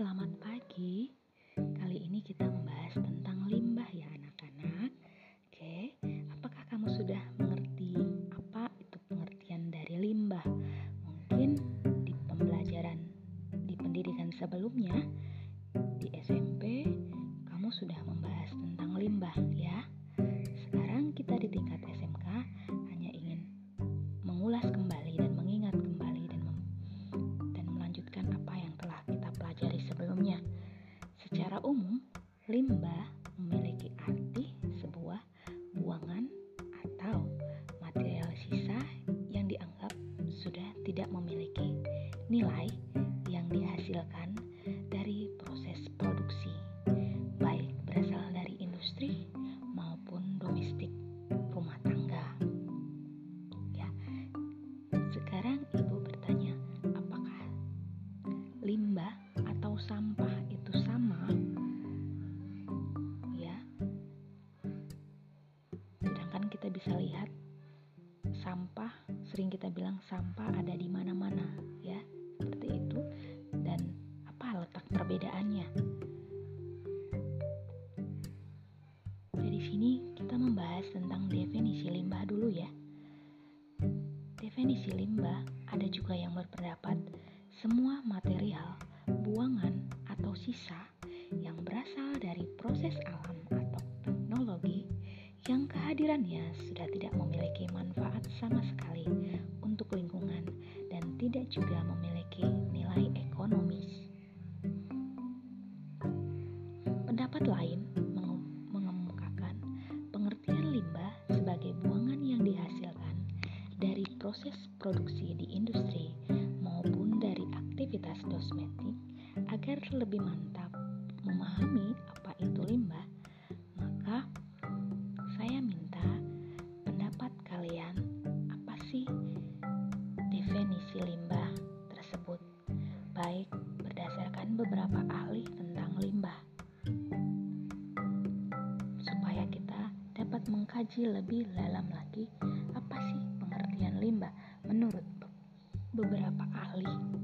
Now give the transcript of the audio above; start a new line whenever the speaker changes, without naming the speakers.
Selamat pagi. Kali ini kita membahas tentang limbah ya anak-anak. Oke, apakah kamu sudah mengerti apa itu pengertian dari limbah? Mungkin di pembelajaran di pendidikan sebelumnya di SMP kamu sudah membahas tentang limbah ya. umum, limbah memiliki arti sebuah buangan atau material sisa yang dianggap sudah tidak memiliki nilai yang dihasilkan dari proses produksi, baik berasal dari industri maupun domestik rumah tangga. Ya, sekarang ibu bertanya, apakah limbah atau sampah itu sama? Ya, sedangkan kita bisa lihat sampah sering kita bilang sampah ada di mana-mana ya seperti itu dan apa letak perbedaannya dari sini kita membahas tentang definisi limbah dulu ya definisi limbah ada juga yang berpendapat semua material buangan atau sisa yang berasal dari proses alam atau teknologi yang kehadirannya sudah tidak memiliki manfaat sama sekali untuk lingkungan dan tidak juga memiliki nilai ekonomis. Pendapat lain mengemukakan pengertian limbah sebagai buangan yang dihasilkan dari proses produksi di industri aktivitas kosmetik agar lebih mantap memahami apa itu limbah, maka saya minta pendapat kalian apa sih definisi limbah tersebut baik berdasarkan beberapa ahli tentang limbah supaya kita dapat mengkaji lebih dalam lagi apa sih pengertian limbah menurut beberapa ahli.